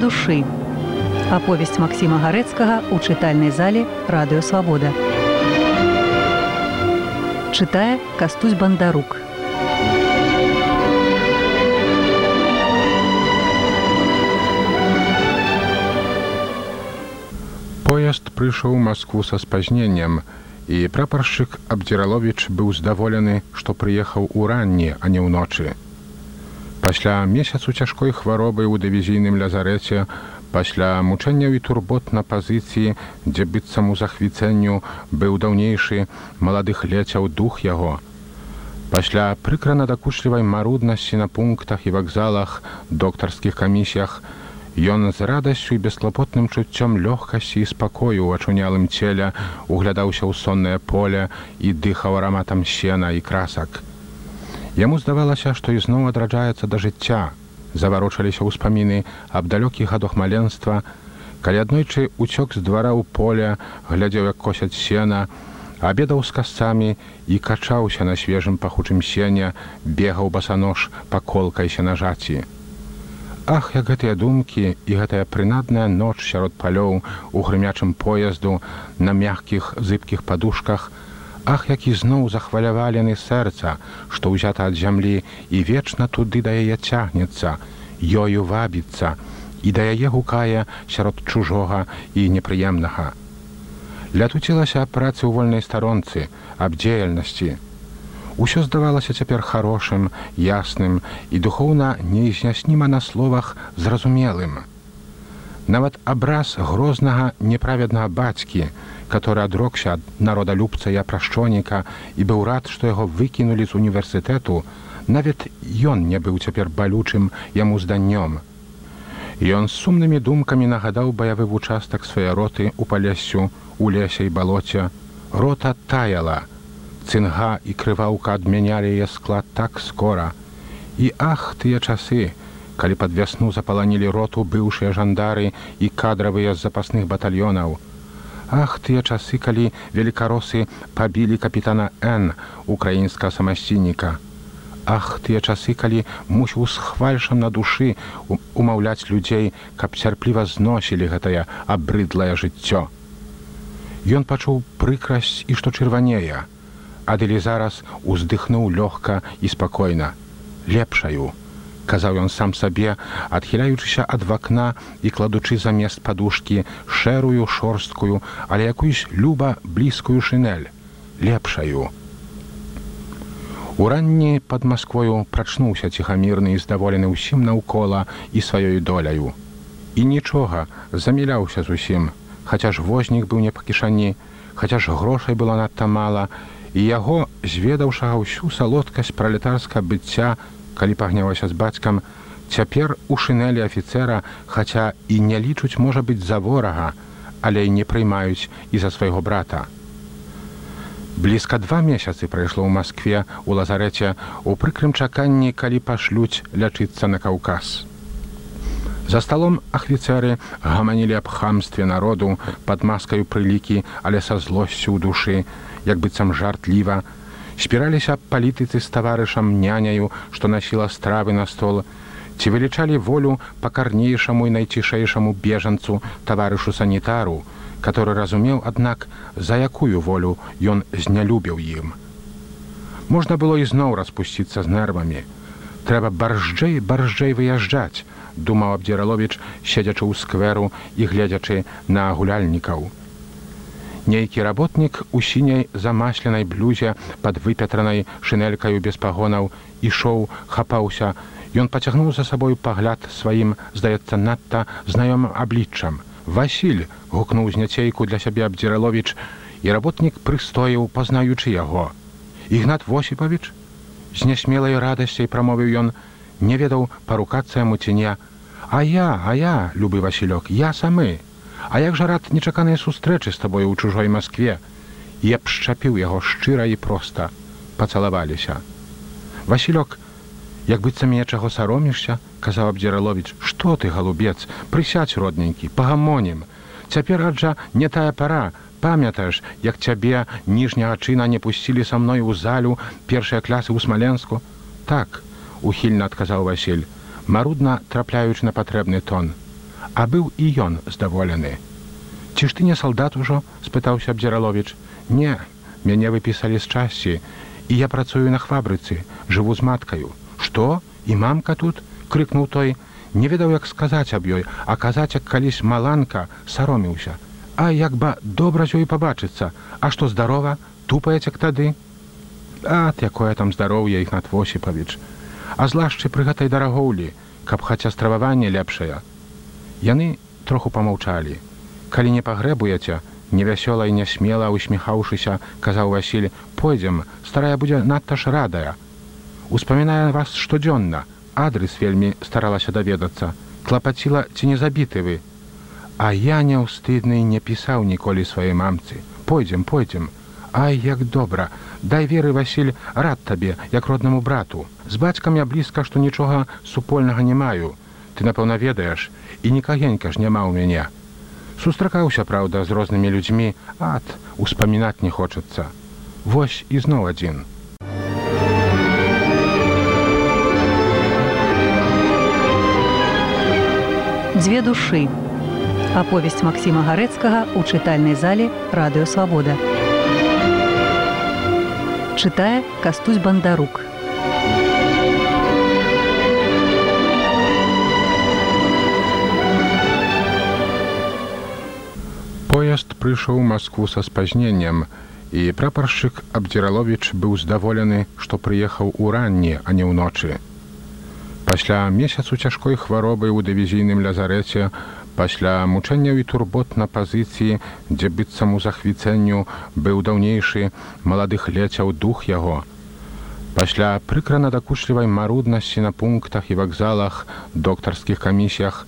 душы. Аповесць Масіма Гарэцкага ў чытальнай зале радыёвабода. Чытае кастусь бандарук. Поезд прыйшоў Маскву са спазненнем, і прапаршчык Абдзіраловіч быў здаволены, што прыехаў у ранні, а не ўночы. Пасля месяцу цяжкой хваробы ў дывізійным лязарэце, пасля мучэнняў і турбот на пазіцыі, дзе быццам у захвіцэнню быў даўнейшы маладых лецяў дух яго. Пасля прыкра надакучлівай маруднасці на пунктах і вакзалах, доктарскіх камісіях, Ён з радасцю і бесклапотным чуццём лёгкасці і спакою ў ачунялым целе углядаўся ў соннае поле і дыхаў араматам сена і красак. Яму здавалася, што ізноў адраджаецца да жыцця, заварочаліся ўспаміны аб далёкіх гадох маленства, калі аднойчы уцёк з двара ў поле, глядзеў, як косяць сена, абедаў з касцамі і качаўся на свежым пахучым сене, бегаў басанож па колкайся на жаці. Ах, як гэтыя думкі і гэтая прынадная ноч сярод палёў у грымячым поезду на мягкіх зыбкіх падушках, Ах, які зноў захвалявалены сэрца, што ўзята ад зямлі і вечна туды да яе цягнецца, ёю вабіцца і да яе гукае сярод чужога і непрыемнага. Лятуцілася працы ў вольнай старонцы, аб дзеяльнасці, Усё здавалася цяпер хорошым, ясным і духоўна неізнясніма на словах зразумелым. Нават абраз грознага неправеднага бацькі, который адрокся ад народалюбца я прашчоніка і быў рад, што яго выкінулі з універсітэту, нават ён не быў цяпер балючым яму зданнём. Ён з сумнымі думкамі нагадаў баявы вучастак свае роты у палесю, у лесе і балоце. Рота таяла, цынга і крываўка адмянялі яе склад так скора. І ах тыя часы, калі пад вясну запаланілі роту быўшыя жандары і кадравыя з запасных батальёнаў. Ах тыя часы, калі велікаросы пабілі капітана Н украінска самасцінніка. Ах тыя часы, калі мусіў з хвальшам на душы умаўляць людзей, каб цярпліва зносілі гэтае абрыдлае жыццё. Ён пачуў прыкрасць і што чырванее. Адылі зараз уздыхнуў лёгка і спакойна. Лепшаю, казаў ён сам сабе, адхіляючыся ад вакна і кладучы замест падушкі шэрую шорсткую, але якуюсь люба блізкую шынель. Лепшаю. Уранні пад Масквою прачнуўся ціхамірны і здаволены ўсім наўкола і сваёй доляю. І нічога заміляўся зусім, хаця ж вознік быў не па кішані, хаця ж грошай было надта мала, і яго зведаўшага ўсю салодкасць пралетарска быцця, калі пагнявася з бацькам, цяпер у шынелі афіцэра, хаця і не лічуць можа быць за ворага, але і не прыймаюць і за свайго брата. Блізка два месяцы прайшло ў Маскве у лазарэце у прыкрым чаканні, калі пашлюць лячыцца на каўказ. За сталом ахвіцэры гаманілі аб хамстве народу пад маскаю прылікі, але са злосцю ў душы, як быццам жартліва, спіраліся палітыцы з таварышам няняю, што насіла стравы на стол, ці вылічалі волю пакарнейшаму і найцішэйшаму бежанцу таварышу санітару, который разумеў, аднак, за якую волю ён знялюбіў ім. Можна было ізноў распусціцца з нервамі. Трэба баржджэй баржджэй выязджаць, думаў абдзіраловіч, седзячы ў скверу і гледзячы на гуляльнікаў. Нейкі работнік у сіняй замасленай блюзе пад выпятранай шынелькаю без пагонаў ішоў, хапаўся. Ён пацягнуў за сабою пагляд сваім, здаецца надта знаёмым абліччам. Васіль гукнуў зняцейку для сябе абдзіраловіч, і работнік прыстояў, пазнаючы яго. Ігнат Восіпавіч з нясмелай радасцей прамовіў ён, не ведаў парукацца яму ціня. А я, а я, любы Васілёк, я самы. А як жа рад нечаканыя сустрэчы з табою ў чужой Маскве, Я б шчапіў яго шчыра і проста пацалаваліся. Васілёк, як быццам мне чаго саромішся, казаў абдзіраловіч, што ты галубец, прысядь родненькі, пагамонім. Цяпер аджа не тая пара, памятаеш, як цябе ніжняга чына не пусцілі са мной у залю першыя клясы ў смаленску. Так, ухільна адказаў Васіль, марудна трапляючы на патрэбны тон. А быў і ён здаволены. Ці ж ты не салдат ужо спытаўся абдзіраловіч. Не мяне выпісалі з часці і я працую на хвабрыцы жыву з маткаю. Што? І мамка тут крыкнуў той. Не ведаў як сказаць аб ёй а казаць як калісь маланка сароміўся а як ба добра з ёй пабачыцца. А што здарова? Тупаець як тады? Ат якое там здароўе іх над восіпавіч а злашчы пры гэтай дарагоўлі каб хаця страваванне лепшае яны троху помаўчалі калі не пагрэбуеце невясёла і нясмела усміхаўшыся казаў васіль пойдзем старая будзе надта ж радая. Успамінае вас штодзённа адрес вельмі старалася даведацца. Клапаціла ці не забіты вы. А я няўстыдны не пісаў ніколі сваёй мамцы. Пойдзем пойдзем. Ай як добра! Дай веры васіль рад табе як роднаму брату. З бацькам я блізка што нічога супольнага не маю ты напэўна ведаеш і нікагенька ж няма ў мяне сустракаўся праўда з рознымі людзьмі ад успамінаць не хочацца вось ізноў адзін Дзве душы. Аповесць Масіма Гарэцкага ў чытальнай зале радыёвабода. Чытае кастусь бандарук. Поезд прыйшоў Маскву са спазненнем, і прапаршчык Абдзіраловіч быў здаволены, што прыехаў у ранні, а не ўночы пасля месяцу цяжкой хваробы ў дывізійным лязарэце пасля мучэнняў і турбот на пазіцыі дзе быццам у захвіцэнню быў даўнейшы маладых лецяў дух яго. Пасля прыкра надакучлівай маруднасці на пунктах і вакзалах доктарскіх камісіях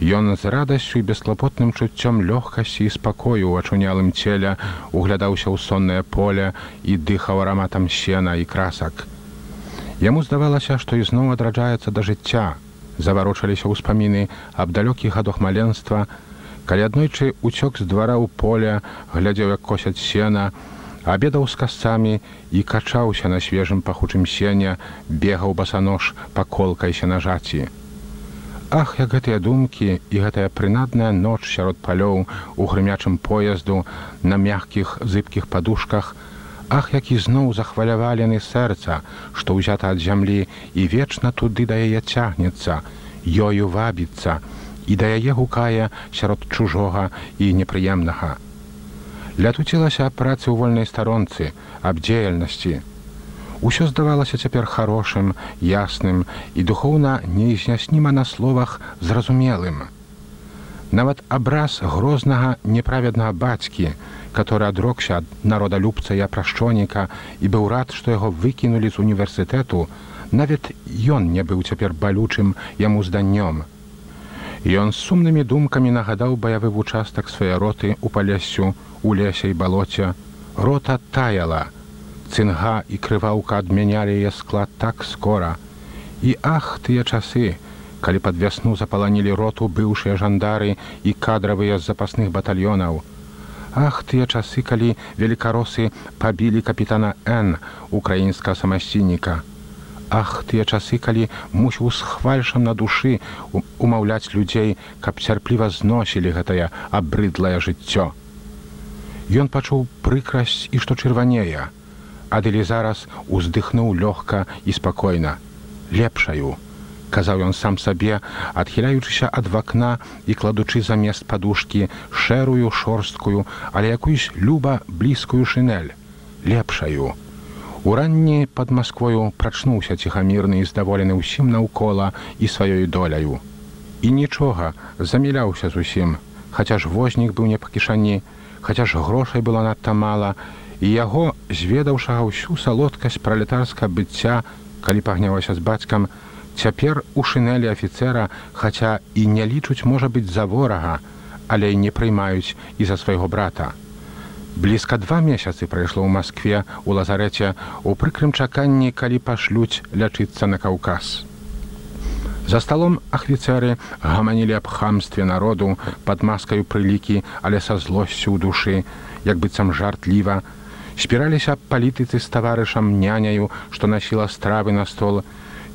ён з радасцю і бесклапотным чуццём лёгкасці і спакою ў ачунялым целе углядаўся ў соннае поле і дыхаў араматам сена і красак Яму здавалася, што ізноў адраджаецца да жыцця. Заварочаліся ўспаміны аб далёкіх гадох маленства, калі аднойчы уцёк з двара ў поле, глядзеў, як косяць сена, абедаў з касцамі і качаўся на свежым пахучым сене, бегаў басанож па колкай сенажаці. Ах, як гэтыя думкі і гэтая прынадная ноч сярод палёў у грымячым поезду на мягкіх зыбкіх падушках, Ах, які зноў захвалявалены сэрца, што ўзята ад зямлі і вечна туды да яе цягнецца, ёю вабіцца і да яе гукае сярод чужога і непрыемнага. Лятуцілася аб працы ў вольнай старонцы, аб дзеяльнасці. Усё здавалася цяпер хорошым, ясным і духоўна неізнясніма на словах зразумелым. Нават абраз грознага неправеднага бацькі, который адрокся ад народалюбца і апрашчоніка і быў рад, што яго выкінулі з універсітэту, нават ён не быў цяпер балючым яму зданнём. Ён з сумнымі думкамі нагадаў баявы вучастак свае роты у палесю у лесе і балоце. Рота таяла. Цынга і крываўка адмянялі яе склад так скора. І ах тыя часы, калі пад вясну запаланілі роту быўшыя жандары і кадравыя з запасных батальёнаў, Ах, тыя часы, калі велікаросы пабілі капітана Н украінска самасцінніка. Ах, тыя часы, калі мусіў з хвальшам на душы умаўляць людзей, каб цярпліва зносілі гэтае абрыдлае жыццё. Ён пачуў прыкрасць і што чырванее, Адылі зараз уздыхнуў лёгка і спакойна, лепшаю казаў ён сам сабе, адхіляючыся ад вакна і кладучы замест падушкі шэрую шорсткую, але якуюсь люба блізкую шынель, лепшаю. Уранні пад Масквою прачнуўся ціхамірны і здаволены ўсім наўкола і сваёй доляю. І нічога заміляўся зусім, хаця ж вознік быў не па кішані, хаця ж грошай было надта мала, і яго, зведаўшага ўсю салодкасць пралетарска быцця, калі пагнявася з бацькам, Цяпер у шынелі афіцэра, хаця і не лічуць можа быць за ворага, але не прыймаюць і за свайго брата. Блізка два месяцы прайшло ў Маскве у лазарэце у прыкрым чаканні, калі пашлюць лячыцца на каўказ. За сталом ахвіцэры гаманілі аб хамстве народу пад маскаю прылікі, але са злосцю ў душы, як быццам жартліва, спіраліся палітыцы з таварышам няняю, што насіла стравы на стол,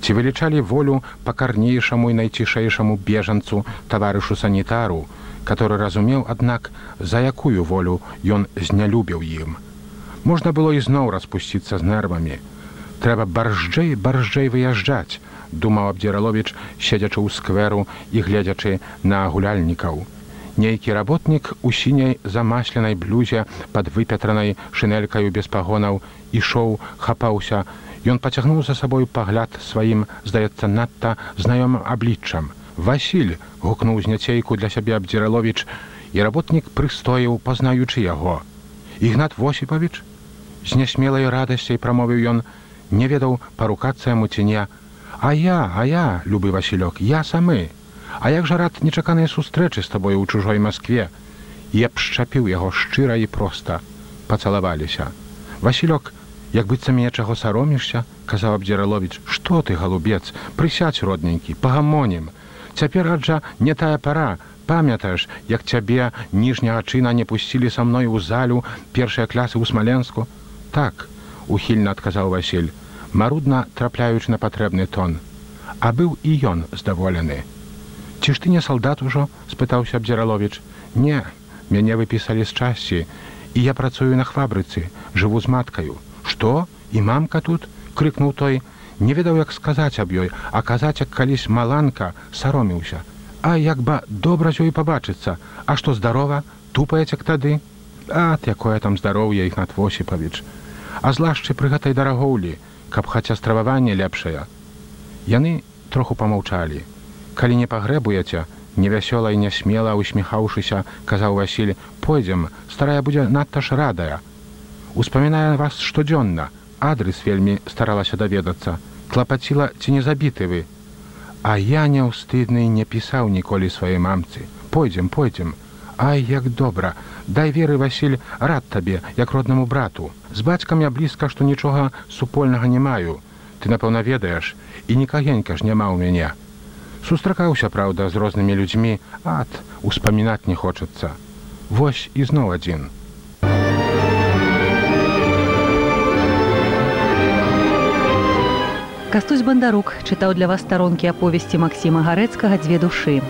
ці вылічалі волю пакарнейшаму і найцішэйшаму бежанцу таварышу санітару, который разумеў, аднак, за якую волю ён знялюбіў ім. Можна было ізноў распусціцца з нервамі. Трэба баржджэй баржджэй выязджаць, думаў абдзіраловіч, седзячы ў скверу і гледзячы на гуляльнікаў. Нейкі работнік у сіняй замасленай блюзе пад выпятранай шынелькаю без пагонаў ішоў, хапаўся, Ён пацягнуў за сабою пагляд сваім, здаецца надта знаёмым абліччам. Васіль гукнуў зняцейку для сябе абдзіраловіч, і работнік прыстоіў, пазнаючы яго. Ігнат Восіпавіч з нясмелай радасцей прамовіў ён, не ведаў парукацца яму ціня. А я, а я, любы Васілёк, я самы. А як жа рад нечаканыя сустрэчы з табою ў чужой Маскве. Я пшчапіў яго шчыра і проста. Пацалаваліся. Васілёк, як быццам я чаго саромішся казаў абдзіраловіч што ты галубец прысядь родненькі пагамонім цяпер аджа не тая пара памятаеш як цябе ніжняга чына не пусцілі са мной у залю першыя клясы ў смаленску так ухільна адказаў василь марудна трапляючы на патрэбны тон а быў і ён здаволены ці ж ты не салдат ужо спытаўся абдзіраловіч. Не мяне выпісалі з часці і я працую на хвабрыцы жыву з маткаю. Што? І мамка тут крыкнуў той. Не ведаў як сказаць аб ёй а казаць як калісь маланка сароміўся а як ба добра з ёй пабачыцца. А што здарова? Тупаець як тады? Ат якое там здароўе іх над восіпавіч а злашчы пры гэтай дарагоўлі каб хаця страваванне лепшае яны троху помаўчалі калі не пагрэбуеце невясёла і нясмела усміхаўшыся казаў васіль пойдзем старая будзе надта ж радая. Успамінае вас штодзённа адрес вельмі старалася даведацца. Клапаціла ці не забіты вы? А я не ўстыдны не пісаў ніколі сваёй мамцы. Пойдзем пойдзем. Ай як добра! Дай веры василь рад табе як роднаму брату. З бацькам я блізка што нічога супольнага не маю. Ты напэўна ведаеш і нікагенька ж няма ў мяне сустракаўся праўда з рознымі людзьмі ад успамінаць не хочацца вось ізноў адзін Кастусь бандарук чытаў для вас старонкі аповесці Масіма гарэцкага дзве душы.